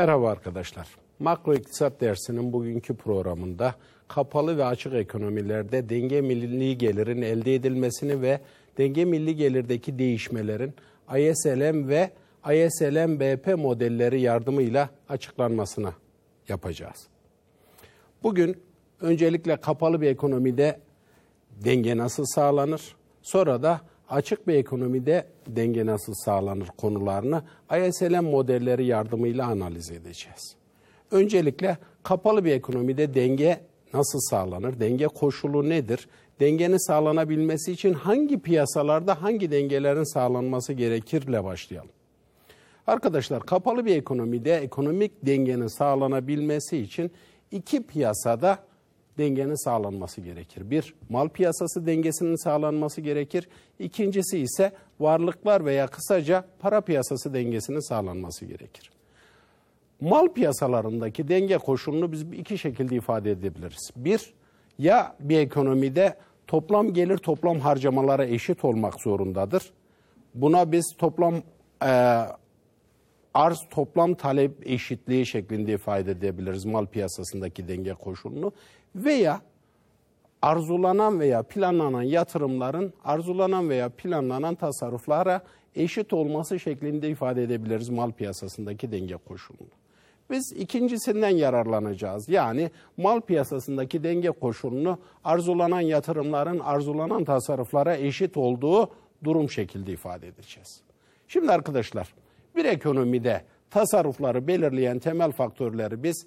Merhaba arkadaşlar. Makro iktisat dersinin bugünkü programında kapalı ve açık ekonomilerde denge milli gelirin elde edilmesini ve denge milli gelirdeki değişmelerin ISLM ve ISLM-BP modelleri yardımıyla açıklanmasını yapacağız. Bugün öncelikle kapalı bir ekonomide denge nasıl sağlanır? Sonra da açık bir ekonomide denge nasıl sağlanır konularını ISLM modelleri yardımıyla analiz edeceğiz. Öncelikle kapalı bir ekonomide denge nasıl sağlanır? Denge koşulu nedir? Dengenin sağlanabilmesi için hangi piyasalarda hangi dengelerin sağlanması gerekirle başlayalım. Arkadaşlar kapalı bir ekonomide ekonomik dengenin sağlanabilmesi için iki piyasada dengenin sağlanması gerekir. Bir, mal piyasası dengesinin sağlanması gerekir. İkincisi ise varlıklar veya kısaca para piyasası dengesinin sağlanması gerekir. Mal piyasalarındaki denge koşulunu biz iki şekilde ifade edebiliriz. Bir, ya bir ekonomide toplam gelir toplam harcamalara eşit olmak zorundadır. Buna biz toplam e, arz toplam talep eşitliği şeklinde ifade edebiliriz mal piyasasındaki denge koşulunu veya arzulanan veya planlanan yatırımların arzulanan veya planlanan tasarruflara eşit olması şeklinde ifade edebiliriz mal piyasasındaki denge koşulunu. Biz ikincisinden yararlanacağız. Yani mal piyasasındaki denge koşulunu arzulanan yatırımların arzulanan tasarruflara eşit olduğu durum şekilde ifade edeceğiz. Şimdi arkadaşlar bir ekonomide tasarrufları belirleyen temel faktörleri biz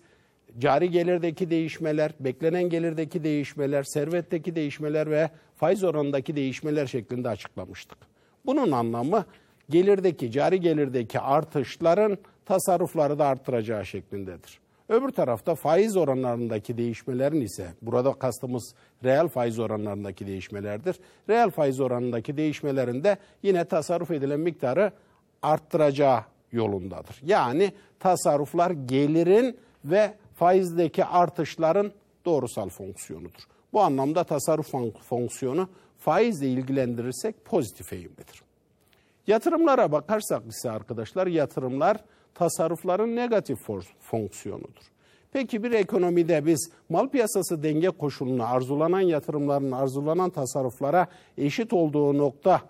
cari gelirdeki değişmeler, beklenen gelirdeki değişmeler, servetteki değişmeler ve faiz oranındaki değişmeler şeklinde açıklamıştık. Bunun anlamı gelirdeki, cari gelirdeki artışların tasarrufları da arttıracağı şeklindedir. Öbür tarafta faiz oranlarındaki değişmelerin ise burada kastımız reel faiz oranlarındaki değişmelerdir. Reel faiz oranındaki değişmelerin de yine tasarruf edilen miktarı arttıracağı yolundadır. Yani tasarruflar gelirin ve faizdeki artışların doğrusal fonksiyonudur. Bu anlamda tasarruf fonksiyonu faizle ilgilendirirsek pozitif eğimlidir. Yatırımlara bakarsak ise arkadaşlar yatırımlar tasarrufların negatif fonksiyonudur. Peki bir ekonomide biz mal piyasası denge koşulunu arzulanan yatırımların arzulanan tasarruflara eşit olduğu nokta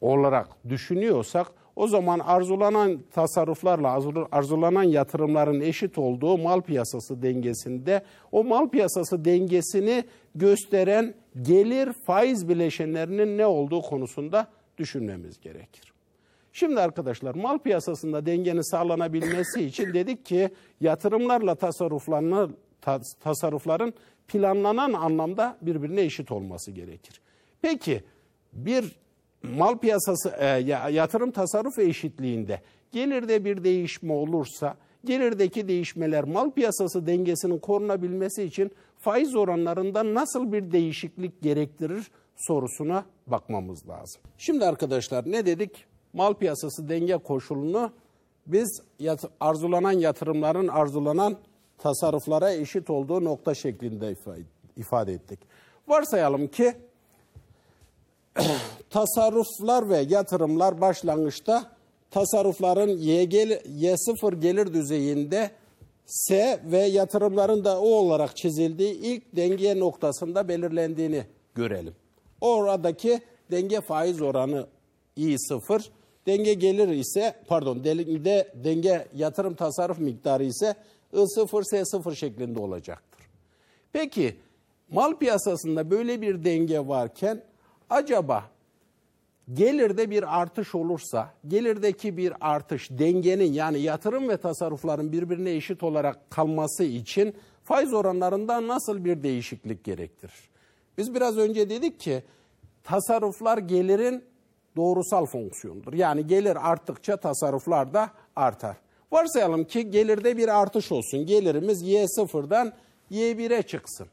olarak düşünüyorsak o zaman arzulanan tasarruflarla arzulanan yatırımların eşit olduğu mal piyasası dengesinde o mal piyasası dengesini gösteren gelir faiz bileşenlerinin ne olduğu konusunda düşünmemiz gerekir. Şimdi arkadaşlar mal piyasasında dengenin sağlanabilmesi için dedik ki yatırımlarla tasarrufların planlanan anlamda birbirine eşit olması gerekir. Peki bir mal piyasası e, yatırım tasarruf eşitliğinde gelirde bir değişme olursa gelirdeki değişmeler mal piyasası dengesinin korunabilmesi için faiz oranlarında nasıl bir değişiklik gerektirir sorusuna bakmamız lazım. Şimdi arkadaşlar ne dedik? Mal piyasası denge koşulunu biz yat arzulanan yatırımların arzulanan tasarruflara eşit olduğu nokta şeklinde ifade ettik. Varsayalım ki tasarruflar ve yatırımlar başlangıçta tasarrufların Y, Y0 gelir düzeyinde S ve yatırımların da O olarak çizildiği ilk denge noktasında belirlendiğini görelim. Oradaki denge faiz oranı I0, denge gelir ise pardon de, denge yatırım tasarruf miktarı ise I0 S0 şeklinde olacaktır. Peki mal piyasasında böyle bir denge varken acaba gelirde bir artış olursa, gelirdeki bir artış dengenin yani yatırım ve tasarrufların birbirine eşit olarak kalması için faiz oranlarında nasıl bir değişiklik gerektirir? Biz biraz önce dedik ki tasarruflar gelirin doğrusal fonksiyonudur. Yani gelir arttıkça tasarruflar da artar. Varsayalım ki gelirde bir artış olsun. Gelirimiz Y0'dan Y1'e çıksın.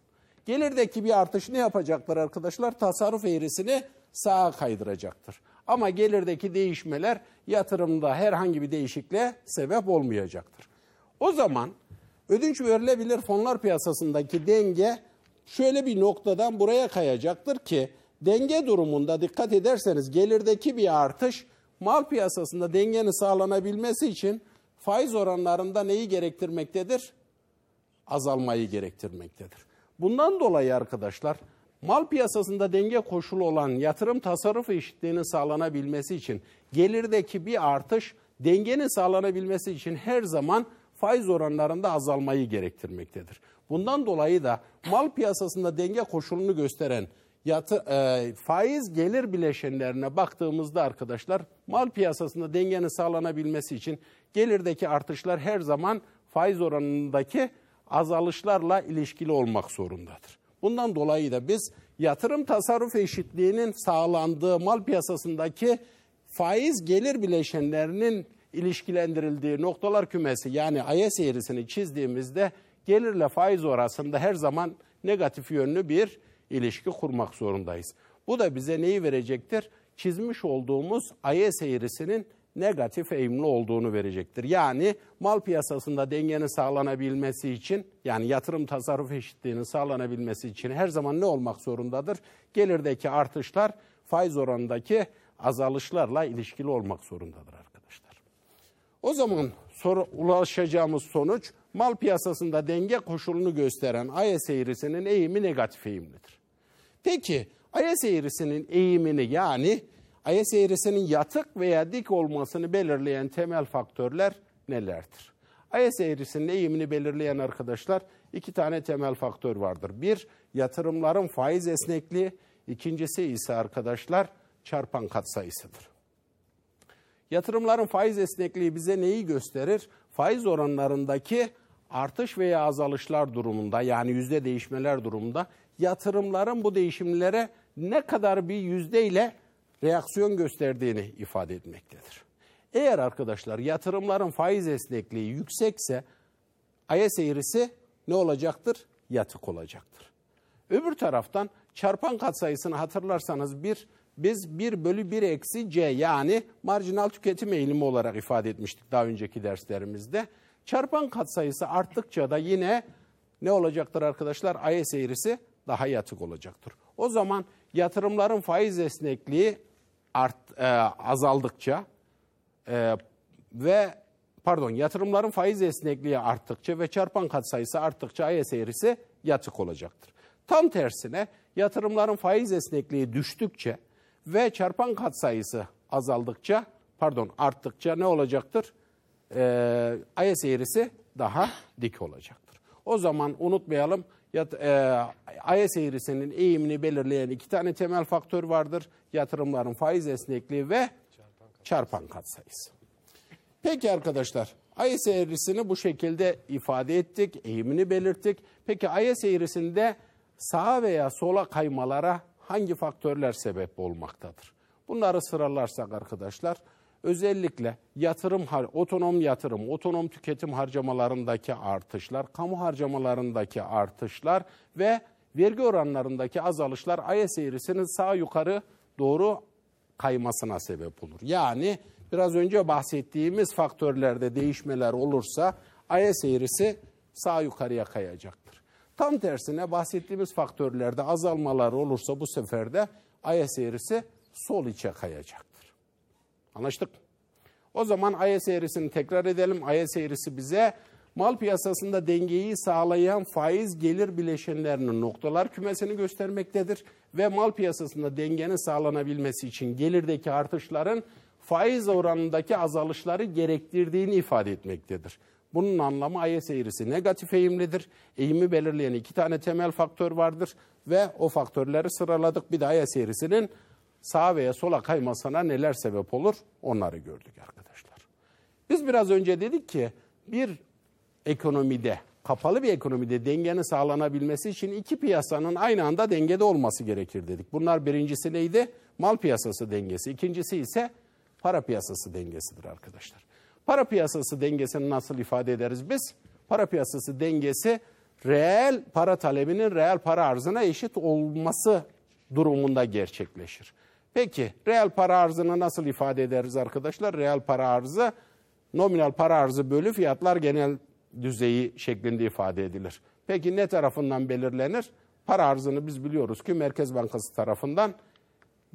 Gelirdeki bir artış ne yapacaklar arkadaşlar? Tasarruf eğrisini sağa kaydıracaktır. Ama gelirdeki değişmeler yatırımda herhangi bir değişikliğe sebep olmayacaktır. O zaman ödünç verilebilir fonlar piyasasındaki denge şöyle bir noktadan buraya kayacaktır ki denge durumunda dikkat ederseniz gelirdeki bir artış mal piyasasında dengenin sağlanabilmesi için faiz oranlarında neyi gerektirmektedir? Azalmayı gerektirmektedir. Bundan dolayı arkadaşlar mal piyasasında denge koşulu olan yatırım tasarruf eşitliğinin sağlanabilmesi için gelirdeki bir artış dengenin sağlanabilmesi için her zaman faiz oranlarında azalmayı gerektirmektedir. Bundan dolayı da mal piyasasında denge koşulunu gösteren yatı, e, faiz gelir bileşenlerine baktığımızda arkadaşlar mal piyasasında dengenin sağlanabilmesi için gelirdeki artışlar her zaman faiz oranındaki azalışlarla ilişkili olmak zorundadır. Bundan dolayı da biz yatırım tasarruf eşitliğinin sağlandığı mal piyasasındaki faiz gelir bileşenlerinin ilişkilendirildiği noktalar kümesi yani IS eğrisini çizdiğimizde gelirle faiz orasında her zaman negatif yönlü bir ilişki kurmak zorundayız. Bu da bize neyi verecektir? Çizmiş olduğumuz IS eğrisinin negatif eğimli olduğunu verecektir. Yani mal piyasasında dengenin sağlanabilmesi için yani yatırım tasarruf eşitliğinin sağlanabilmesi için her zaman ne olmak zorundadır? Gelirdeki artışlar faiz oranındaki azalışlarla ilişkili olmak zorundadır arkadaşlar. O zaman sonra ulaşacağımız sonuç mal piyasasında denge koşulunu gösteren IS eğrisinin eğimi negatif eğimlidir. Peki IS eğrisinin eğimini yani IS eğrisinin yatık veya dik olmasını belirleyen temel faktörler nelerdir? IS eğrisinin eğimini belirleyen arkadaşlar iki tane temel faktör vardır. Bir, yatırımların faiz esnekliği. İkincisi ise arkadaşlar çarpan katsayısıdır. Yatırımların faiz esnekliği bize neyi gösterir? Faiz oranlarındaki artış veya azalışlar durumunda yani yüzde değişmeler durumunda yatırımların bu değişimlere ne kadar bir yüzdeyle reaksiyon gösterdiğini ifade etmektedir. Eğer arkadaşlar yatırımların faiz esnekliği yüksekse IS eğrisi ne olacaktır? Yatık olacaktır. Öbür taraftan çarpan katsayısını hatırlarsanız bir biz 1 bölü 1 eksi C yani marjinal tüketim eğilimi olarak ifade etmiştik daha önceki derslerimizde. Çarpan katsayısı arttıkça da yine ne olacaktır arkadaşlar? IS eğrisi daha yatık olacaktır. O zaman yatırımların faiz esnekliği art, e, azaldıkça e, ve pardon yatırımların faiz esnekliği arttıkça ve çarpan katsayısı arttıkça IS eğrisi yatık olacaktır. Tam tersine yatırımların faiz esnekliği düştükçe ve çarpan katsayısı azaldıkça pardon arttıkça ne olacaktır? Ee, IS eğrisi daha dik olacaktır. O zaman unutmayalım yat, e, IS eğrisinin eğimini belirleyen iki tane temel faktör vardır. Yatırımların faiz esnekliği ve çarpan katsayısı. Peki arkadaşlar IS eğrisini bu şekilde ifade ettik, eğimini belirttik. Peki IS eğrisinde sağa veya sola kaymalara hangi faktörler sebep olmaktadır? Bunları sıralarsak arkadaşlar özellikle yatırım, otonom yatırım, otonom tüketim harcamalarındaki artışlar, kamu harcamalarındaki artışlar ve vergi oranlarındaki azalışlar IS eğrisinin sağ yukarı doğru kaymasına sebep olur. Yani biraz önce bahsettiğimiz faktörlerde değişmeler olursa IS eğrisi sağ yukarıya kayacaktır. Tam tersine bahsettiğimiz faktörlerde azalmalar olursa bu sefer de IS eğrisi sol içe kayacaktır. Anlaştık. O zaman IS eğrisini tekrar edelim. IS eğrisi bize mal piyasasında dengeyi sağlayan faiz gelir bileşenlerinin noktalar kümesini göstermektedir ve mal piyasasında dengenin sağlanabilmesi için gelirdeki artışların faiz oranındaki azalışları gerektirdiğini ifade etmektedir. Bunun anlamı IS eğrisi negatif eğimlidir. Eğimi belirleyen iki tane temel faktör vardır ve o faktörleri sıraladık. Bir de IS eğrisinin sağa veya sola kaymasına neler sebep olur onları gördük arkadaşlar. Biz biraz önce dedik ki bir ekonomide, kapalı bir ekonomide dengenin sağlanabilmesi için iki piyasanın aynı anda dengede olması gerekir dedik. Bunlar birincisi neydi? Mal piyasası dengesi. İkincisi ise para piyasası dengesidir arkadaşlar. Para piyasası dengesini nasıl ifade ederiz biz? Para piyasası dengesi reel para talebinin reel para arzına eşit olması durumunda gerçekleşir. Peki reel para arzını nasıl ifade ederiz arkadaşlar? Reel para arzı nominal para arzı bölü fiyatlar genel düzeyi şeklinde ifade edilir. Peki ne tarafından belirlenir? Para arzını biz biliyoruz ki Merkez Bankası tarafından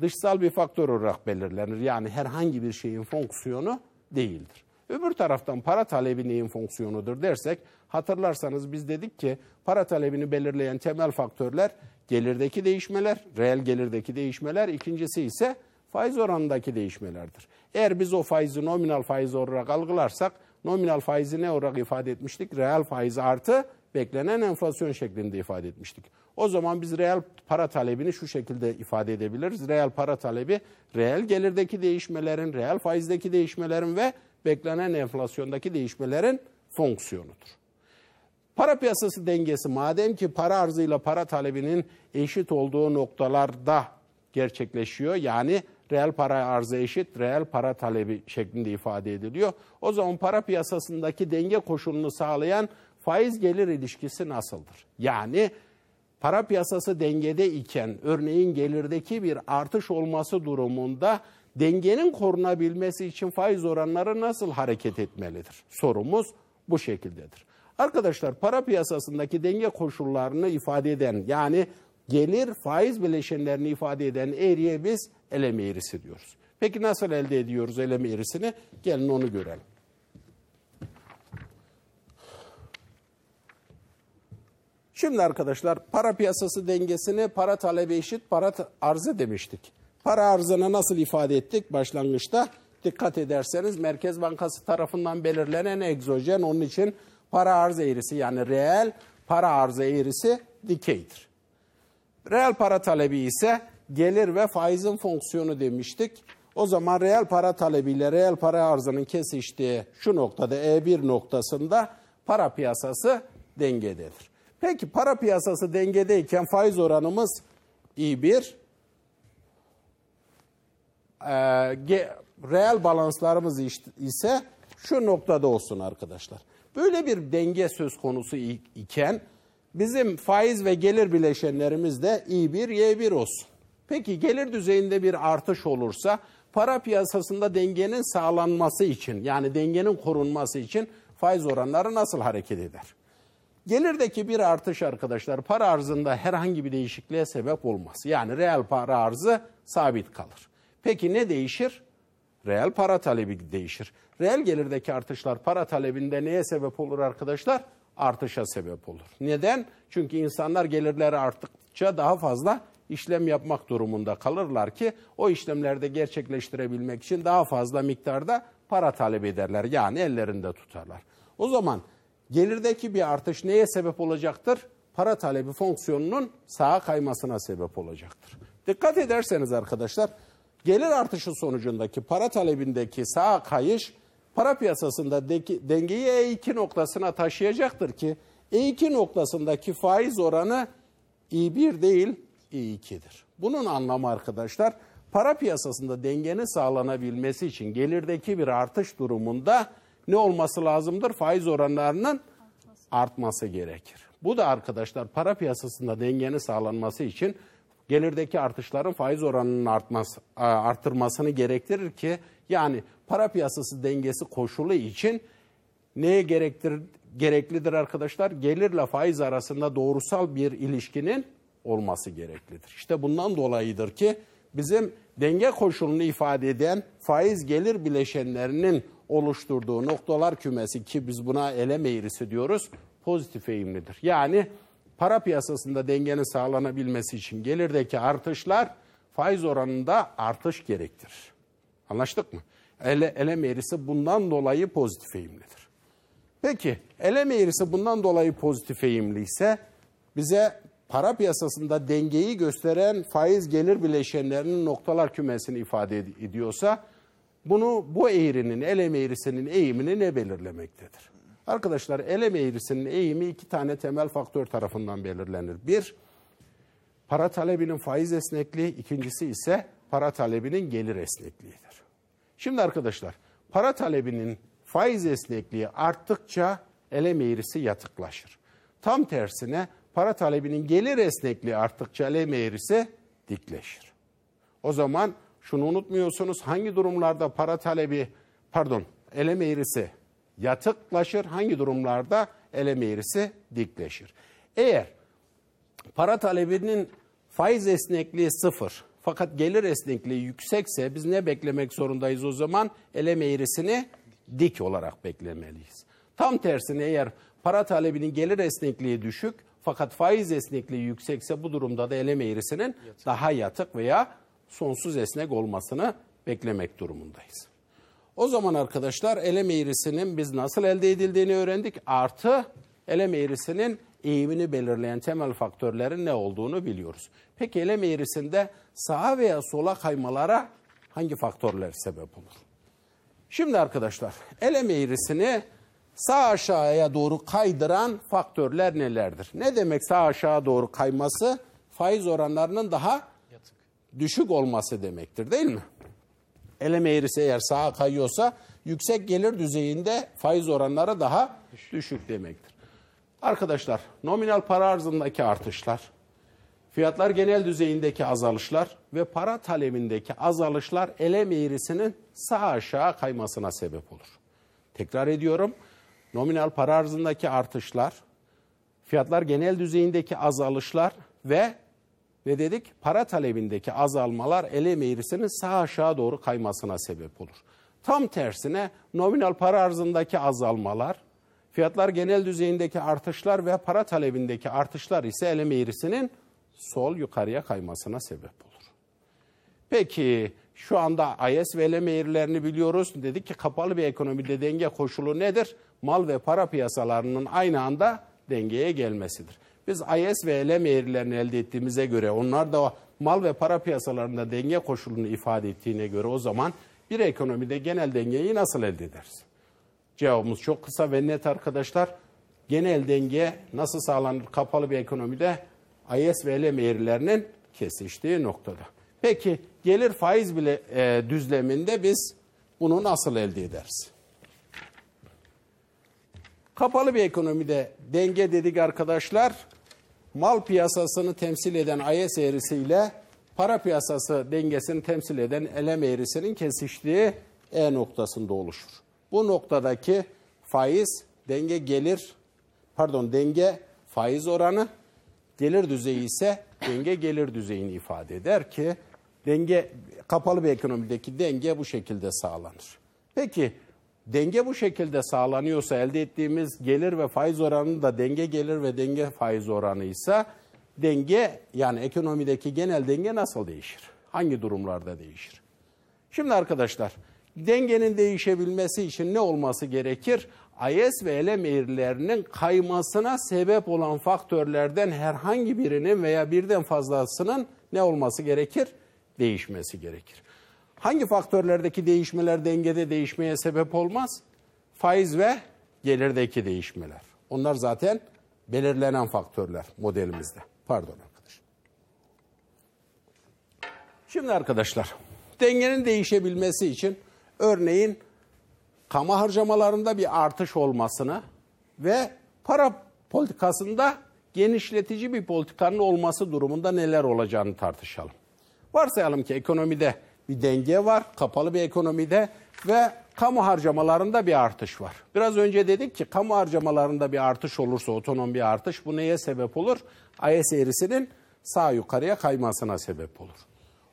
dışsal bir faktör olarak belirlenir. Yani herhangi bir şeyin fonksiyonu değildir. Öbür taraftan para talebi neyin fonksiyonudur dersek hatırlarsanız biz dedik ki para talebini belirleyen temel faktörler gelirdeki değişmeler, reel gelirdeki değişmeler, ikincisi ise faiz oranındaki değişmelerdir. Eğer biz o faizi nominal faiz olarak algılarsak nominal faizi ne olarak ifade etmiştik? Reel faiz artı beklenen enflasyon şeklinde ifade etmiştik. O zaman biz reel para talebini şu şekilde ifade edebiliriz. Reel para talebi reel gelirdeki değişmelerin, reel faizdeki değişmelerin ve beklenen enflasyondaki değişmelerin fonksiyonudur. Para piyasası dengesi madem ki para arzıyla para talebinin eşit olduğu noktalarda gerçekleşiyor. Yani reel para arzı eşit, reel para talebi şeklinde ifade ediliyor. O zaman para piyasasındaki denge koşulunu sağlayan faiz gelir ilişkisi nasıldır? Yani para piyasası dengede iken örneğin gelirdeki bir artış olması durumunda dengenin korunabilmesi için faiz oranları nasıl hareket etmelidir? Sorumuz bu şekildedir. Arkadaşlar para piyasasındaki denge koşullarını ifade eden yani gelir faiz bileşenlerini ifade eden eğriye biz eleme eğrisi diyoruz. Peki nasıl elde ediyoruz eleme eğrisini? Gelin onu görelim. Şimdi arkadaşlar para piyasası dengesini para talebi eşit para arzı demiştik. Para arzını nasıl ifade ettik başlangıçta? Dikkat ederseniz Merkez Bankası tarafından belirlenen egzojen onun için para arz eğrisi yani reel para arzı eğrisi dikeydir. Reel para talebi ise gelir ve faizin fonksiyonu demiştik. O zaman reel para talebiyle reel para arzının kesiştiği şu noktada E1 noktasında para piyasası dengededir. Peki para piyasası dengedeyken faiz oranımız i1, e, reel balanslarımız ise şu noktada olsun arkadaşlar. Böyle bir denge söz konusu iken bizim faiz ve gelir bileşenlerimiz de i1, y1 olsun. Peki gelir düzeyinde bir artış olursa para piyasasında dengenin sağlanması için yani dengenin korunması için faiz oranları nasıl hareket eder? Gelirdeki bir artış arkadaşlar para arzında herhangi bir değişikliğe sebep olmaz. Yani reel para arzı sabit kalır. Peki ne değişir? Reel para talebi değişir. Reel gelirdeki artışlar para talebinde neye sebep olur arkadaşlar? Artışa sebep olur. Neden? Çünkü insanlar gelirleri arttıkça daha fazla işlem yapmak durumunda kalırlar ki o işlemlerde gerçekleştirebilmek için daha fazla miktarda para talep ederler. Yani ellerinde tutarlar. O zaman gelirdeki bir artış neye sebep olacaktır? Para talebi fonksiyonunun sağa kaymasına sebep olacaktır. Dikkat ederseniz arkadaşlar gelir artışı sonucundaki para talebindeki sağa kayış para piyasasında dengeyi E2 noktasına taşıyacaktır ki E2 noktasındaki faiz oranı I1 değil I2'dir. Bunun anlamı arkadaşlar para piyasasında dengenin sağlanabilmesi için gelirdeki bir artış durumunda ne olması lazımdır? Faiz oranlarının artması gerekir. Bu da arkadaşlar para piyasasında dengenin sağlanması için gelirdeki artışların faiz oranının artması, arttırmasını gerektirir ki yani para piyasası dengesi koşulu için neye gerektir, gereklidir arkadaşlar? Gelirle faiz arasında doğrusal bir ilişkinin olması gereklidir. İşte bundan dolayıdır ki bizim denge koşulunu ifade eden faiz gelir bileşenlerinin oluşturduğu noktalar kümesi ki biz buna eleme eğrisi diyoruz pozitif eğimlidir. Yani para piyasasında dengenin sağlanabilmesi için gelirdeki artışlar faiz oranında artış gerektirir. Anlaştık mı? Ele, elem eğrisi bundan dolayı pozitif eğimlidir. Peki elem eğrisi bundan dolayı pozitif eğimli ise bize para piyasasında dengeyi gösteren faiz gelir bileşenlerinin noktalar kümesini ifade ediyorsa bunu bu eğrinin elem eğrisinin eğimini ne belirlemektedir? Arkadaşlar elem eğrisinin eğimi iki tane temel faktör tarafından belirlenir. Bir, para talebinin faiz esnekliği, ikincisi ise para talebinin gelir esnekliğidir. Şimdi arkadaşlar para talebinin faiz esnekliği arttıkça elem eğrisi yatıklaşır. Tam tersine para talebinin gelir esnekliği arttıkça elem eğrisi dikleşir. O zaman şunu unutmuyorsunuz hangi durumlarda para talebi pardon elem eğrisi yatıklaşır. Hangi durumlarda eleme eğrisi dikleşir. Eğer para talebinin faiz esnekliği sıfır fakat gelir esnekliği yüksekse biz ne beklemek zorundayız o zaman? Eleme eğrisini dik olarak beklemeliyiz. Tam tersine eğer para talebinin gelir esnekliği düşük fakat faiz esnekliği yüksekse bu durumda da eleme eğrisinin daha yatık veya sonsuz esnek olmasını beklemek durumundayız. O zaman arkadaşlar eleme eğrisinin biz nasıl elde edildiğini öğrendik. Artı eleme eğrisinin eğimini belirleyen temel faktörlerin ne olduğunu biliyoruz. Peki eleme eğrisinde sağa veya sola kaymalara hangi faktörler sebep olur? Şimdi arkadaşlar eleme eğrisini sağ aşağıya doğru kaydıran faktörler nelerdir? Ne demek sağ aşağı doğru kayması? Faiz oranlarının daha düşük olması demektir değil mi? Eleme eğrisi eğer sağa kayıyorsa yüksek gelir düzeyinde faiz oranları daha düşük demektir. Arkadaşlar nominal para arzındaki artışlar, fiyatlar genel düzeyindeki azalışlar ve para talebindeki azalışlar eleme eğrisinin sağ aşağı kaymasına sebep olur. Tekrar ediyorum nominal para arzındaki artışlar, fiyatlar genel düzeyindeki azalışlar ve ve dedik para talebindeki azalmalar elem eğrisinin sağ aşağı doğru kaymasına sebep olur. Tam tersine nominal para arzındaki azalmalar, fiyatlar genel düzeyindeki artışlar ve para talebindeki artışlar ise elem eğrisinin sol yukarıya kaymasına sebep olur. Peki şu anda IS ve elem eğrilerini biliyoruz. Dedik ki kapalı bir ekonomide denge koşulu nedir? Mal ve para piyasalarının aynı anda dengeye gelmesidir. Biz IS ve LM eğrilerini elde ettiğimize göre onlar da mal ve para piyasalarında denge koşulunu ifade ettiğine göre o zaman bir ekonomide genel dengeyi nasıl elde ederiz? Cevabımız çok kısa ve net arkadaşlar. Genel denge nasıl sağlanır kapalı bir ekonomide? IS ve LM eğrilerinin kesiştiği noktada. Peki gelir faiz bile e, düzleminde biz bunu nasıl elde ederiz? Kapalı bir ekonomide denge dedik arkadaşlar. Mal piyasasını temsil eden IS eğrisiyle para piyasası dengesini temsil eden elem eğrisinin kesiştiği E noktasında oluşur. Bu noktadaki faiz denge gelir pardon denge faiz oranı gelir düzeyi ise denge gelir düzeyini ifade eder ki denge kapalı bir ekonomideki denge bu şekilde sağlanır. Peki denge bu şekilde sağlanıyorsa elde ettiğimiz gelir ve faiz oranı da denge gelir ve denge faiz oranı ise denge yani ekonomideki genel denge nasıl değişir? Hangi durumlarda değişir? Şimdi arkadaşlar dengenin değişebilmesi için ne olması gerekir? IS ve elem eğrilerinin kaymasına sebep olan faktörlerden herhangi birinin veya birden fazlasının ne olması gerekir? Değişmesi gerekir. Hangi faktörlerdeki değişmeler dengede değişmeye sebep olmaz? Faiz ve gelirdeki değişmeler. Onlar zaten belirlenen faktörler modelimizde. Pardon arkadaş. Şimdi arkadaşlar dengenin değişebilmesi için örneğin kamu harcamalarında bir artış olmasını ve para politikasında genişletici bir politikanın olması durumunda neler olacağını tartışalım. Varsayalım ki ekonomide bir denge var kapalı bir ekonomide ve kamu harcamalarında bir artış var. Biraz önce dedik ki kamu harcamalarında bir artış olursa otonom bir artış bu neye sebep olur? IS eğrisinin sağ yukarıya kaymasına sebep olur.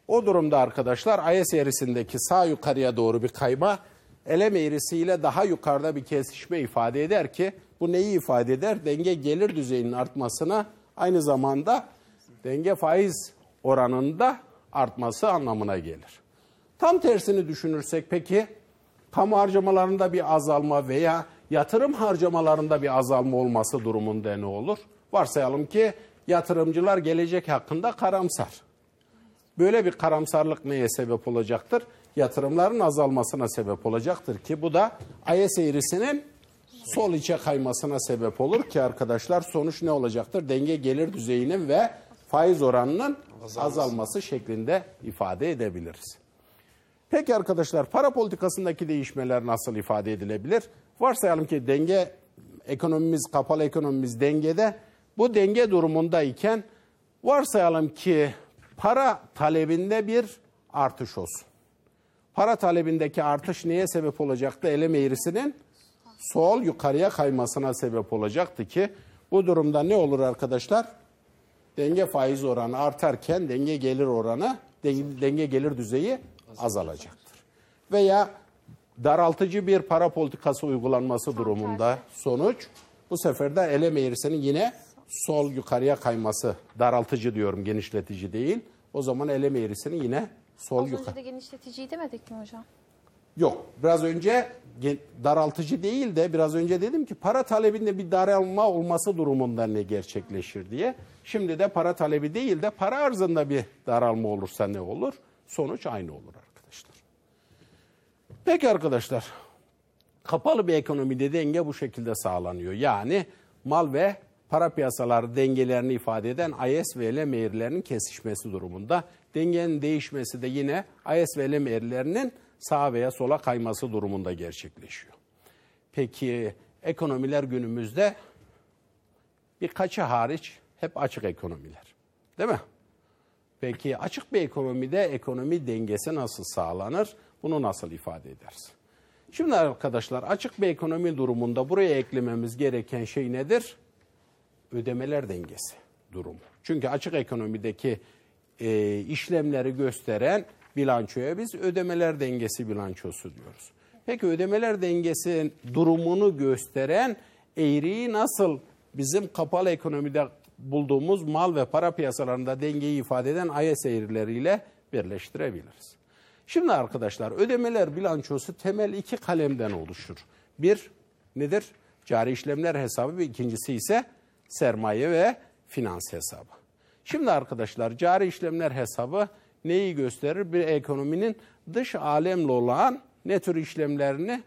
O durumda arkadaşlar IS eğrisindeki sağ yukarıya doğru bir kayma elem eğrisiyle daha yukarıda bir kesişme ifade eder ki bu neyi ifade eder? Denge gelir düzeyinin artmasına aynı zamanda denge faiz oranında artması anlamına gelir. Tam tersini düşünürsek peki kamu harcamalarında bir azalma veya yatırım harcamalarında bir azalma olması durumunda ne olur? Varsayalım ki yatırımcılar gelecek hakkında karamsar. Böyle bir karamsarlık neye sebep olacaktır? Yatırımların azalmasına sebep olacaktır ki bu da IS eğrisinin sol içe kaymasına sebep olur ki arkadaşlar sonuç ne olacaktır? Denge gelir düzeyinin ve faiz oranının azalması, azalması şeklinde ifade edebiliriz. Peki arkadaşlar para politikasındaki değişmeler nasıl ifade edilebilir? Varsayalım ki denge ekonomimiz, kapalı ekonomimiz dengede. Bu denge durumundayken varsayalım ki para talebinde bir artış olsun. Para talebindeki artış neye sebep olacaktı? Elem eğrisinin sol yukarıya kaymasına sebep olacaktı ki bu durumda ne olur arkadaşlar? Denge faiz oranı artarken denge gelir oranı, denge gelir düzeyi azalacaktır. Veya daraltıcı bir para politikası uygulanması durumunda sonuç bu sefer de elem eğrisinin yine sol yukarıya kayması daraltıcı diyorum genişletici değil. O zaman elem eğrisinin yine sol Az yukarı. önce de genişleticiyi demedik mi hocam? Yok. Biraz önce daraltıcı değil de biraz önce dedim ki para talebinde bir daralma olması durumunda ne gerçekleşir diye. Şimdi de para talebi değil de para arzında bir daralma olursa ne olur? Sonuç aynı olur arkadaşlar. Peki arkadaşlar. Kapalı bir ekonomide denge bu şekilde sağlanıyor. Yani mal ve para piyasaları dengelerini ifade eden IS ve LM eğrilerinin kesişmesi durumunda. Dengenin değişmesi de yine IS ve LM eğrilerinin sağa veya sola kayması durumunda gerçekleşiyor. Peki ekonomiler günümüzde birkaçı hariç hep açık ekonomiler. Değil mi? Peki açık bir ekonomide ekonomi dengesi nasıl sağlanır? Bunu nasıl ifade ederiz? Şimdi arkadaşlar açık bir ekonomi durumunda buraya eklememiz gereken şey nedir? Ödemeler dengesi durumu. Çünkü açık ekonomideki e, işlemleri gösteren bilançoya biz ödemeler dengesi bilançosu diyoruz. Peki ödemeler dengesi durumunu gösteren eğriyi nasıl bizim kapalı ekonomide bulduğumuz mal ve para piyasalarında dengeyi ifade eden IS eğrileriyle birleştirebiliriz. Şimdi arkadaşlar ödemeler bilançosu temel iki kalemden oluşur. Bir nedir? Cari işlemler hesabı ve ikincisi ise sermaye ve finans hesabı. Şimdi arkadaşlar cari işlemler hesabı neyi gösterir? Bir ekonominin dış alemle olan ne tür işlemlerini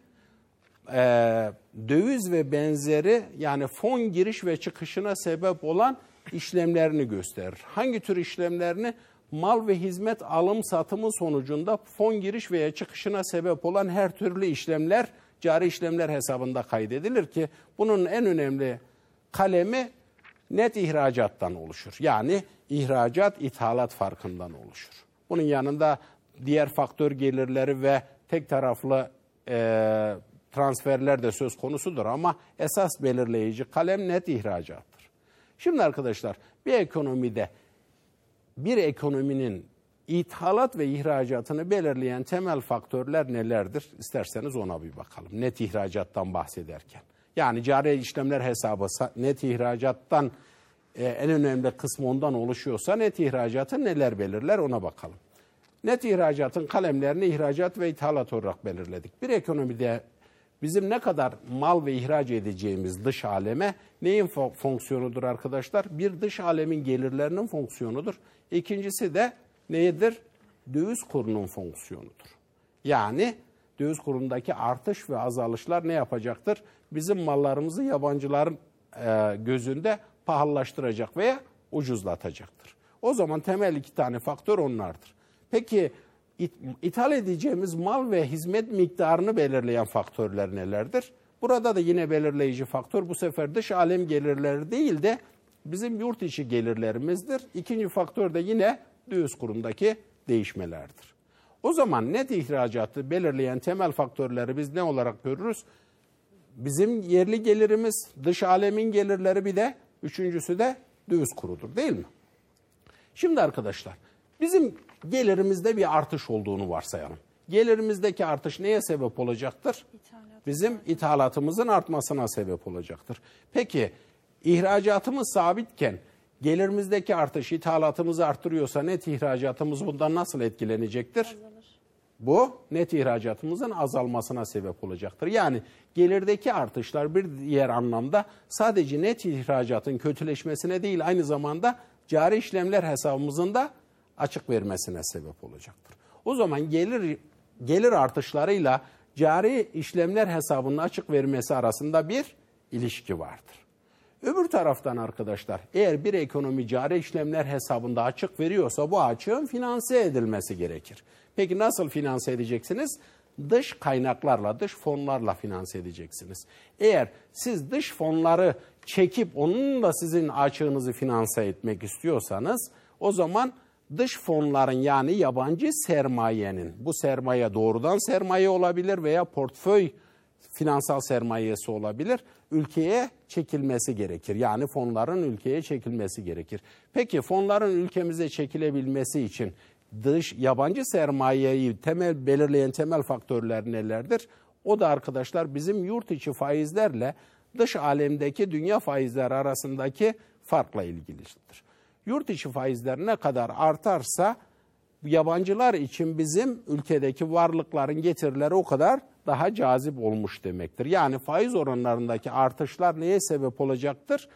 e, döviz ve benzeri yani fon giriş ve çıkışına sebep olan işlemlerini gösterir. Hangi tür işlemlerini? Mal ve hizmet alım satımı sonucunda fon giriş veya çıkışına sebep olan her türlü işlemler cari işlemler hesabında kaydedilir ki bunun en önemli kalemi net ihracattan oluşur. Yani ihracat ithalat farkından oluşur. Bunun yanında diğer faktör gelirleri ve tek taraflı e, transferler de söz konusudur ama esas belirleyici kalem net ihracattır. Şimdi arkadaşlar bir ekonomide bir ekonominin ithalat ve ihracatını belirleyen temel faktörler nelerdir? İsterseniz ona bir bakalım. Net ihracattan bahsederken. Yani cari işlemler hesabı net ihracattan e, en önemli kısmı ondan oluşuyorsa net ihracatı neler belirler ona bakalım. Net ihracatın kalemlerini ihracat ve ithalat olarak belirledik. Bir ekonomide bizim ne kadar mal ve ihraç edeceğimiz dış aleme neyin fonksiyonudur arkadaşlar? Bir dış alemin gelirlerinin fonksiyonudur. İkincisi de nedir? Döviz kurunun fonksiyonudur. Yani döviz kurundaki artış ve azalışlar ne yapacaktır? Bizim mallarımızı yabancıların e, gözünde pahalılaştıracak veya ucuzlatacaktır. O zaman temel iki tane faktör onlardır. Peki ithal edeceğimiz mal ve hizmet miktarını belirleyen faktörler nelerdir? Burada da yine belirleyici faktör bu sefer dış alem gelirleri değil de bizim yurt içi gelirlerimizdir. İkinci faktör de yine döviz kurundaki değişmelerdir. O zaman net ihracatı belirleyen temel faktörleri biz ne olarak görürüz? Bizim yerli gelirimiz, dış alemin gelirleri bir de üçüncüsü de döviz kurudur değil mi? Şimdi arkadaşlar bizim gelirimizde bir artış olduğunu varsayalım. Gelirimizdeki artış neye sebep olacaktır? İthalat. Bizim ithalatımızın artmasına sebep olacaktır. Peki ihracatımız sabitken gelirimizdeki artış ithalatımızı artırıyorsa net ihracatımız bundan nasıl etkilenecektir? Azalır. Bu net ihracatımızın azalmasına sebep olacaktır. Yani gelirdeki artışlar bir diğer anlamda sadece net ihracatın kötüleşmesine değil aynı zamanda cari işlemler hesabımızın da açık vermesine sebep olacaktır. O zaman gelir gelir artışlarıyla cari işlemler hesabının açık vermesi arasında bir ilişki vardır. Öbür taraftan arkadaşlar eğer bir ekonomi cari işlemler hesabında açık veriyorsa bu açığın finanse edilmesi gerekir. Peki nasıl finanse edeceksiniz? Dış kaynaklarla, dış fonlarla finanse edeceksiniz. Eğer siz dış fonları çekip onunla sizin açığınızı finanse etmek istiyorsanız o zaman dış fonların yani yabancı sermayenin bu sermaye doğrudan sermaye olabilir veya portföy finansal sermayesi olabilir. Ülkeye çekilmesi gerekir. Yani fonların ülkeye çekilmesi gerekir. Peki fonların ülkemize çekilebilmesi için dış yabancı sermayeyi temel belirleyen temel faktörler nelerdir? O da arkadaşlar bizim yurt içi faizlerle dış alemdeki dünya faizleri arasındaki farkla ilgilidir. Yurt içi faizler ne kadar artarsa yabancılar için bizim ülkedeki varlıkların getirileri o kadar daha cazip olmuş demektir. Yani faiz oranlarındaki artışlar neye sebep olacaktır?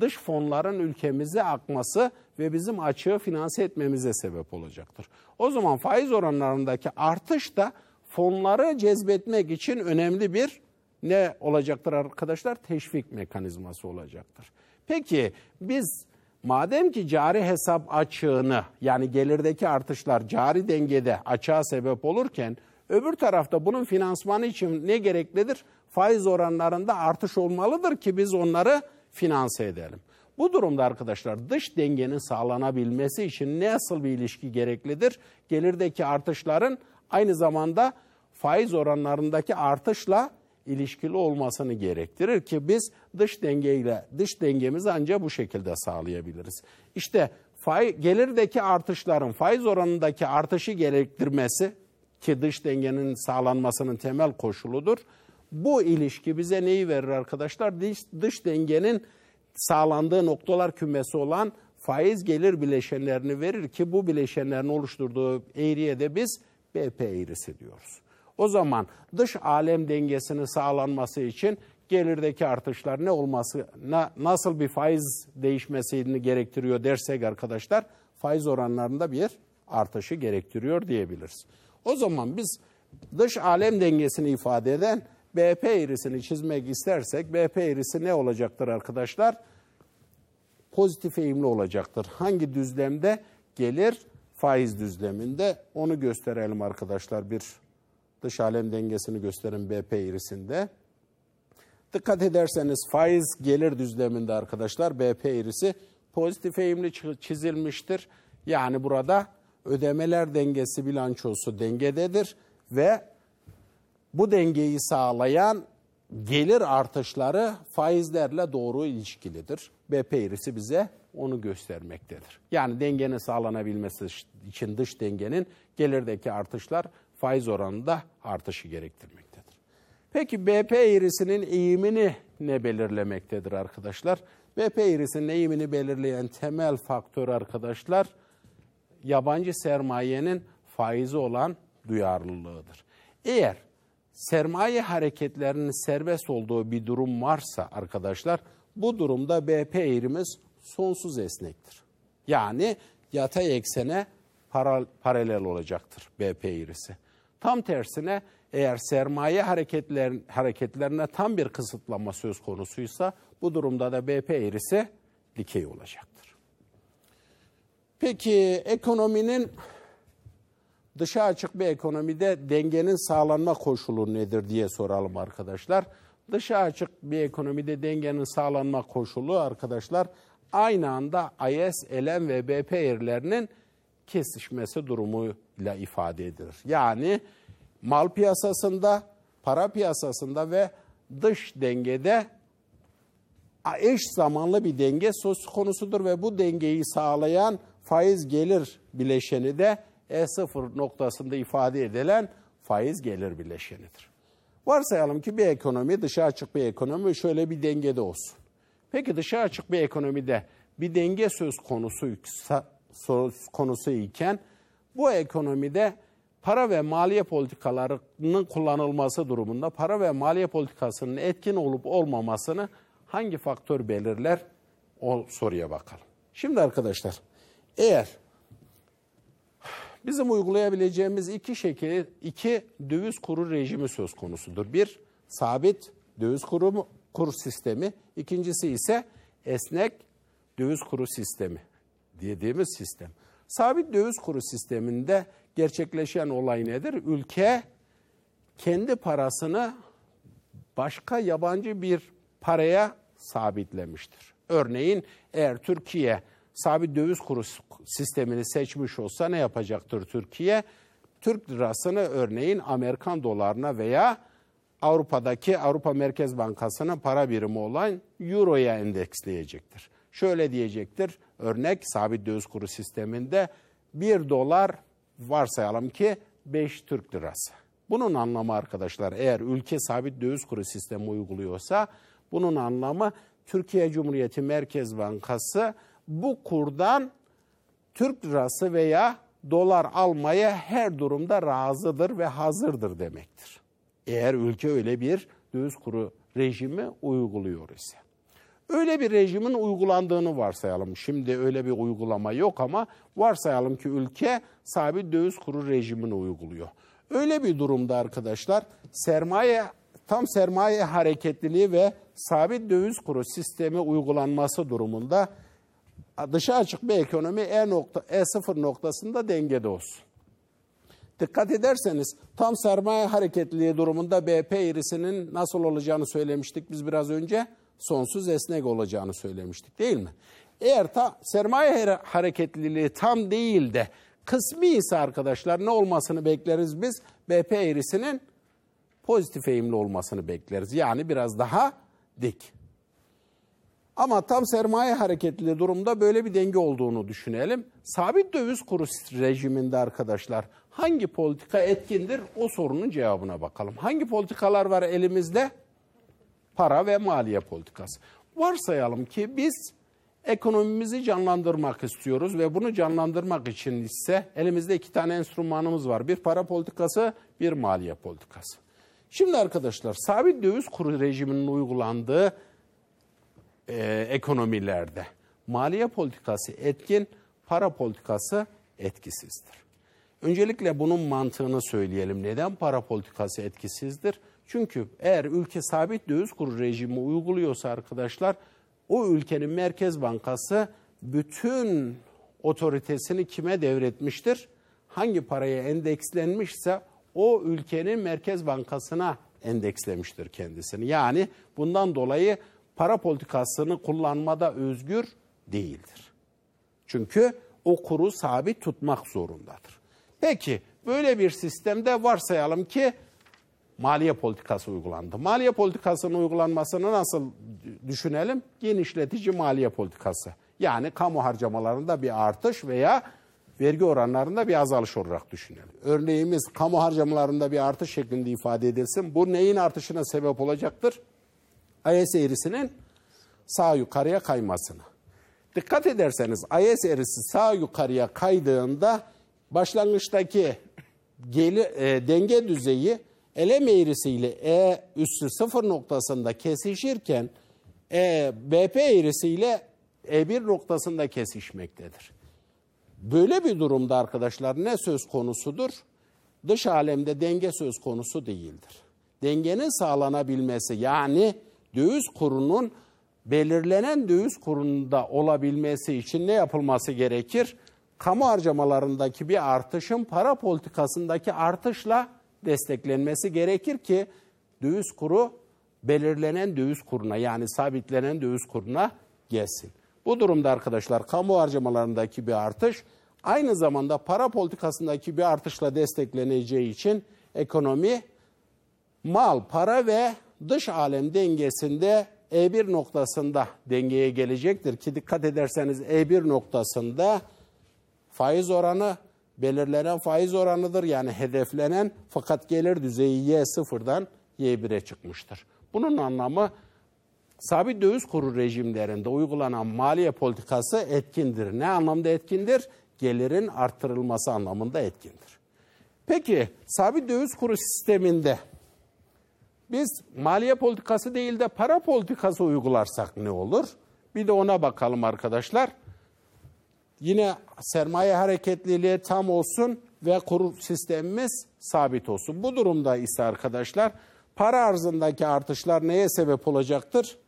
Dış fonların ülkemize akması ve bizim açığı finanse etmemize sebep olacaktır. O zaman faiz oranlarındaki artış da fonları cezbetmek için önemli bir ne olacaktır arkadaşlar? Teşvik mekanizması olacaktır. Peki biz madem ki cari hesap açığını yani gelirdeki artışlar cari dengede açığa sebep olurken öbür tarafta bunun finansmanı için ne gereklidir? Faiz oranlarında artış olmalıdır ki biz onları finanse edelim. Bu durumda arkadaşlar dış dengenin sağlanabilmesi için nasıl bir ilişki gereklidir? Gelirdeki artışların aynı zamanda faiz oranlarındaki artışla ilişkili olmasını gerektirir ki biz dış dengeyle dış dengemizi ancak bu şekilde sağlayabiliriz. İşte faiz, gelirdeki artışların faiz oranındaki artışı gerektirmesi ki dış dengenin sağlanmasının temel koşuludur. Bu ilişki bize neyi verir arkadaşlar? Dış, dış dengenin sağlandığı noktalar kümesi olan faiz gelir bileşenlerini verir ki bu bileşenlerin oluşturduğu eğriye de biz BP eğrisi diyoruz. O zaman dış alem dengesinin sağlanması için gelirdeki artışlar ne olması, na, nasıl bir faiz değişmesini gerektiriyor dersek arkadaşlar faiz oranlarında bir artışı gerektiriyor diyebiliriz. O zaman biz dış alem dengesini ifade eden BP eğrisini çizmek istersek BP eğrisi ne olacaktır arkadaşlar? Pozitif eğimli olacaktır. Hangi düzlemde? Gelir faiz düzleminde. Onu gösterelim arkadaşlar bir dış alem dengesini gösteren BP eğrisinde. Dikkat ederseniz faiz gelir düzleminde arkadaşlar BP eğrisi pozitif eğimli çizilmiştir. Yani burada ödemeler dengesi bilançosu dengededir ve bu dengeyi sağlayan gelir artışları faizlerle doğru ilişkilidir. BP eğrisi bize onu göstermektedir. Yani dengenin sağlanabilmesi için dış dengenin gelirdeki artışlar faiz oranında artışı gerektirmektedir. Peki BP eğrisinin eğimini ne belirlemektedir arkadaşlar? BP eğrisinin eğimini belirleyen temel faktör arkadaşlar yabancı sermayenin faizi olan duyarlılığıdır. Eğer sermaye hareketlerinin serbest olduğu bir durum varsa arkadaşlar bu durumda BP eğrimiz sonsuz esnektir. Yani yatay eksene paralel olacaktır BP eğrisi. Tam tersine eğer sermaye hareketler, hareketlerine tam bir kısıtlama söz konusuysa bu durumda da BP eğrisi dikey olacaktır. Peki ekonominin dışa açık bir ekonomide dengenin sağlanma koşulu nedir diye soralım arkadaşlar. Dışa açık bir ekonomide dengenin sağlanma koşulu arkadaşlar aynı anda IS, LM ve BP eğrilerinin kesişmesi durumuyla ifade edilir. Yani mal piyasasında, para piyasasında ve dış dengede eş zamanlı bir denge söz konusudur ve bu dengeyi sağlayan faiz gelir bileşeni de E0 noktasında ifade edilen faiz gelir bileşenidir. Varsayalım ki bir ekonomi dışa açık bir ekonomi şöyle bir dengede olsun. Peki dışa açık bir ekonomide bir denge söz konusu söz konusu iken bu ekonomide para ve maliye politikalarının kullanılması durumunda para ve maliye politikasının etkin olup olmamasını hangi faktör belirler? O soruya bakalım. Şimdi arkadaşlar eğer bizim uygulayabileceğimiz iki şekil, iki döviz kuru rejimi söz konusudur. Bir sabit döviz kuru kur sistemi, ikincisi ise esnek döviz kuru sistemi dediğimiz sistem. Sabit döviz kuru sisteminde gerçekleşen olay nedir? Ülke kendi parasını başka yabancı bir paraya sabitlemiştir. Örneğin eğer Türkiye sabit döviz kuru sistemini seçmiş olsa ne yapacaktır Türkiye? Türk lirasını örneğin Amerikan dolarına veya Avrupa'daki Avrupa Merkez Bankası'nın para birimi olan Euro'ya endeksleyecektir. Şöyle diyecektir, örnek sabit döviz kuru sisteminde 1 dolar varsayalım ki 5 Türk lirası. Bunun anlamı arkadaşlar eğer ülke sabit döviz kuru sistemi uyguluyorsa bunun anlamı Türkiye Cumhuriyeti Merkez Bankası bu kurdan Türk lirası veya dolar almaya her durumda razıdır ve hazırdır demektir. Eğer ülke öyle bir döviz kuru rejimi uyguluyor ise. Öyle bir rejimin uygulandığını varsayalım. Şimdi öyle bir uygulama yok ama varsayalım ki ülke sabit döviz kuru rejimini uyguluyor. Öyle bir durumda arkadaşlar sermaye tam sermaye hareketliliği ve sabit döviz kuru sistemi uygulanması durumunda dışa açık bir ekonomi E, nokta, E0 noktasında dengede olsun. Dikkat ederseniz tam sermaye hareketliliği durumunda BP eğrisinin nasıl olacağını söylemiştik biz biraz önce. Sonsuz esnek olacağını söylemiştik değil mi? Eğer ta, sermaye hareketliliği tam değil de kısmi ise arkadaşlar ne olmasını bekleriz biz? BP eğrisinin pozitif eğimli olmasını bekleriz. Yani biraz daha dik. Ama tam sermaye hareketli durumda böyle bir denge olduğunu düşünelim. Sabit döviz kuru rejiminde arkadaşlar hangi politika etkindir o sorunun cevabına bakalım. Hangi politikalar var elimizde? Para ve maliye politikası. Varsayalım ki biz ekonomimizi canlandırmak istiyoruz ve bunu canlandırmak için ise elimizde iki tane enstrümanımız var. Bir para politikası, bir maliye politikası. Şimdi arkadaşlar sabit döviz kuru rejiminin uygulandığı e, ekonomilerde maliye politikası etkin, para politikası etkisizdir. Öncelikle bunun mantığını söyleyelim. Neden para politikası etkisizdir? Çünkü eğer ülke sabit döviz kuru rejimi uyguluyorsa arkadaşlar o ülkenin Merkez Bankası bütün otoritesini kime devretmiştir? Hangi paraya endekslenmişse o ülkenin Merkez Bankası'na endekslemiştir kendisini. Yani bundan dolayı para politikasını kullanmada özgür değildir. Çünkü o kuru sabit tutmak zorundadır. Peki böyle bir sistemde varsayalım ki maliye politikası uygulandı. Maliye politikasının uygulanmasını nasıl düşünelim? Genişletici maliye politikası. Yani kamu harcamalarında bir artış veya vergi oranlarında bir azalış olarak düşünelim. Örneğimiz kamu harcamalarında bir artış şeklinde ifade edilsin. Bu neyin artışına sebep olacaktır? IS eğrisinin sağ yukarıya kaymasına. Dikkat ederseniz IS eğrisi sağ yukarıya kaydığında başlangıçtaki geli, e, denge düzeyi elem eğrisiyle E üssü sıfır noktasında kesişirken e, BP eğrisiyle E1 noktasında kesişmektedir. Böyle bir durumda arkadaşlar ne söz konusudur? Dış alemde denge söz konusu değildir. Dengenin sağlanabilmesi yani döviz kurunun belirlenen döviz kurunda olabilmesi için ne yapılması gerekir? Kamu harcamalarındaki bir artışın para politikasındaki artışla desteklenmesi gerekir ki döviz kuru belirlenen döviz kuruna yani sabitlenen döviz kuruna gelsin. Bu durumda arkadaşlar kamu harcamalarındaki bir artış aynı zamanda para politikasındaki bir artışla destekleneceği için ekonomi mal, para ve dış alem dengesinde E1 noktasında dengeye gelecektir ki dikkat ederseniz E1 noktasında faiz oranı belirlenen faiz oranıdır. Yani hedeflenen fakat gelir düzeyi Y0'dan Y1'e çıkmıştır. Bunun anlamı sabit döviz kuru rejimlerinde uygulanan maliye politikası etkindir. Ne anlamda etkindir? Gelirin arttırılması anlamında etkindir. Peki sabit döviz kuru sisteminde biz maliye politikası değil de para politikası uygularsak ne olur? Bir de ona bakalım arkadaşlar. Yine sermaye hareketliliği tam olsun ve kur sistemimiz sabit olsun. Bu durumda ise arkadaşlar para arzındaki artışlar neye sebep olacaktır?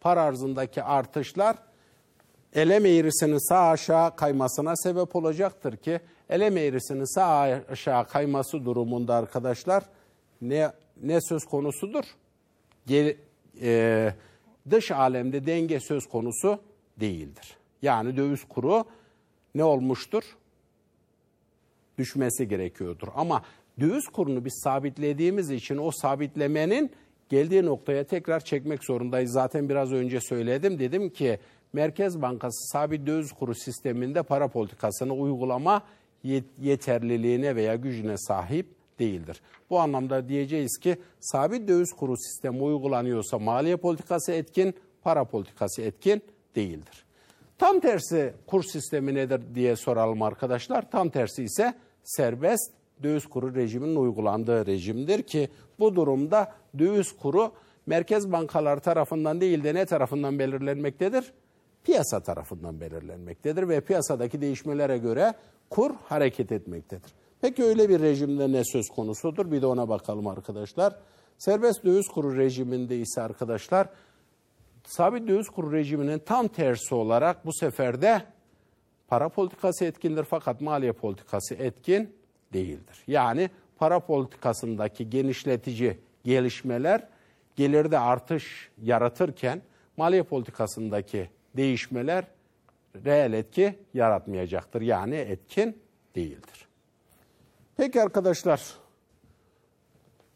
Para arzındaki artışlar elem eğrisinin sağ aşağı kaymasına sebep olacaktır ki elem eğrisinin sağ aşağı kayması durumunda arkadaşlar ne ne söz konusudur? Geri, e, dış alemde denge söz konusu değildir. Yani döviz kuru ne olmuştur? Düşmesi gerekiyordur. Ama döviz kurunu biz sabitlediğimiz için o sabitlemenin geldiği noktaya tekrar çekmek zorundayız. Zaten biraz önce söyledim. Dedim ki Merkez Bankası sabit döviz kuru sisteminde para politikasını uygulama yeterliliğine veya gücüne sahip değildir. Bu anlamda diyeceğiz ki sabit döviz kuru sistemi uygulanıyorsa maliye politikası etkin, para politikası etkin değildir. Tam tersi kur sistemi nedir diye soralım arkadaşlar. Tam tersi ise serbest döviz kuru rejiminin uygulandığı rejimdir ki bu durumda döviz kuru merkez bankalar tarafından değil de ne tarafından belirlenmektedir? Piyasa tarafından belirlenmektedir ve piyasadaki değişmelere göre kur hareket etmektedir. Peki öyle bir rejimde ne söz konusudur? Bir de ona bakalım arkadaşlar. Serbest döviz kuru rejiminde ise arkadaşlar sabit döviz kuru rejiminin tam tersi olarak bu sefer de para politikası etkindir fakat maliye politikası etkin değildir. Yani para politikasındaki genişletici gelişmeler gelirde artış yaratırken maliye politikasındaki değişmeler reel etki yaratmayacaktır. Yani etkin değildir. Peki arkadaşlar,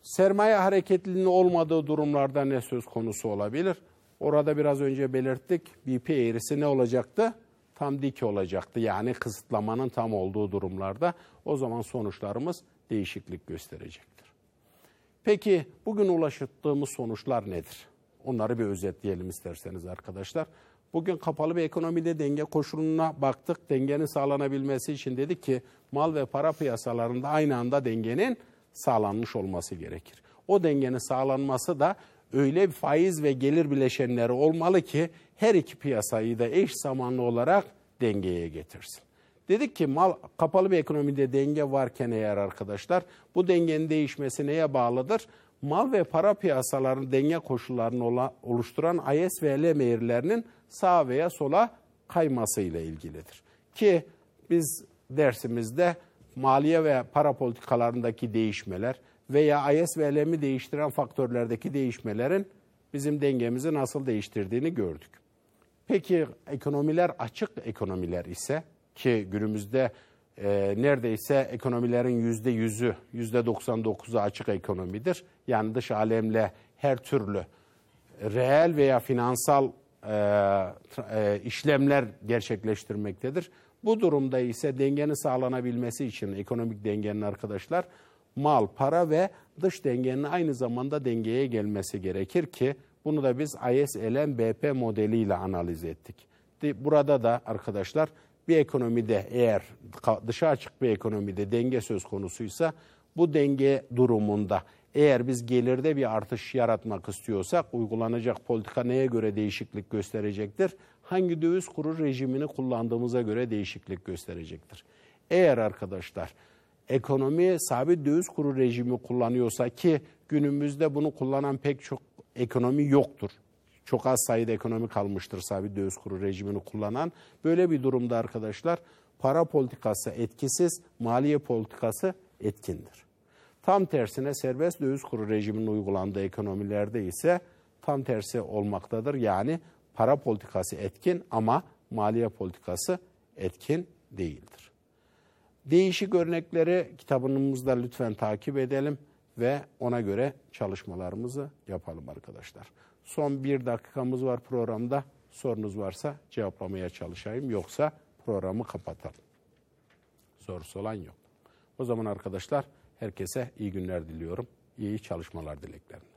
sermaye hareketliliğinin olmadığı durumlarda ne söz konusu olabilir? Orada biraz önce belirttik. BP eğrisi ne olacaktı? Tam dik olacaktı. Yani kısıtlamanın tam olduğu durumlarda o zaman sonuçlarımız değişiklik gösterecektir. Peki bugün ulaştığımız sonuçlar nedir? Onları bir özetleyelim isterseniz arkadaşlar. Bugün kapalı bir ekonomide denge koşuluna baktık. Dengenin sağlanabilmesi için dedik ki mal ve para piyasalarında aynı anda dengenin sağlanmış olması gerekir. O dengenin sağlanması da öyle faiz ve gelir bileşenleri olmalı ki her iki piyasayı da eş zamanlı olarak dengeye getirsin. Dedik ki mal kapalı bir ekonomide denge varken eğer arkadaşlar bu dengenin değişmesi neye bağlıdır? Mal ve para piyasalarının denge koşullarını oluşturan IS ve LM eğrilerinin sağa veya sola kayması ile ilgilidir. Ki biz dersimizde maliye ve para politikalarındaki değişmeler veya IS ve LM'i değiştiren faktörlerdeki değişmelerin bizim dengemizi nasıl değiştirdiğini gördük. Peki ekonomiler açık ekonomiler ise ki günümüzde e, neredeyse ekonomilerin yüzde yüzü, yüzde 99'u açık ekonomidir. Yani dış alemle her türlü reel veya finansal e, e, işlemler gerçekleştirmektedir. Bu durumda ise dengenin sağlanabilmesi için ekonomik dengenin arkadaşlar mal, para ve dış dengenin aynı zamanda dengeye gelmesi gerekir ki bunu da biz ISLM BP modeliyle analiz ettik. Burada da arkadaşlar bir ekonomide eğer dışa açık bir ekonomide denge söz konusuysa bu denge durumunda eğer biz gelirde bir artış yaratmak istiyorsak uygulanacak politika neye göre değişiklik gösterecektir? Hangi döviz kuru rejimini kullandığımıza göre değişiklik gösterecektir. Eğer arkadaşlar ekonomi sabit döviz kuru rejimi kullanıyorsa ki günümüzde bunu kullanan pek çok ekonomi yoktur. Çok az sayıda ekonomi kalmıştır sabit döviz kuru rejimini kullanan. Böyle bir durumda arkadaşlar para politikası etkisiz, maliye politikası etkindir. Tam tersine serbest döviz kuru rejiminin uygulandığı ekonomilerde ise tam tersi olmaktadır. Yani para politikası etkin ama maliye politikası etkin değildir. Değişik örnekleri kitabımızda lütfen takip edelim ve ona göre çalışmalarımızı yapalım arkadaşlar. Son bir dakikamız var programda. Sorunuz varsa cevaplamaya çalışayım. Yoksa programı kapatalım. Sorusu olan yok. O zaman arkadaşlar herkese iyi günler diliyorum. İyi çalışmalar dileklerim.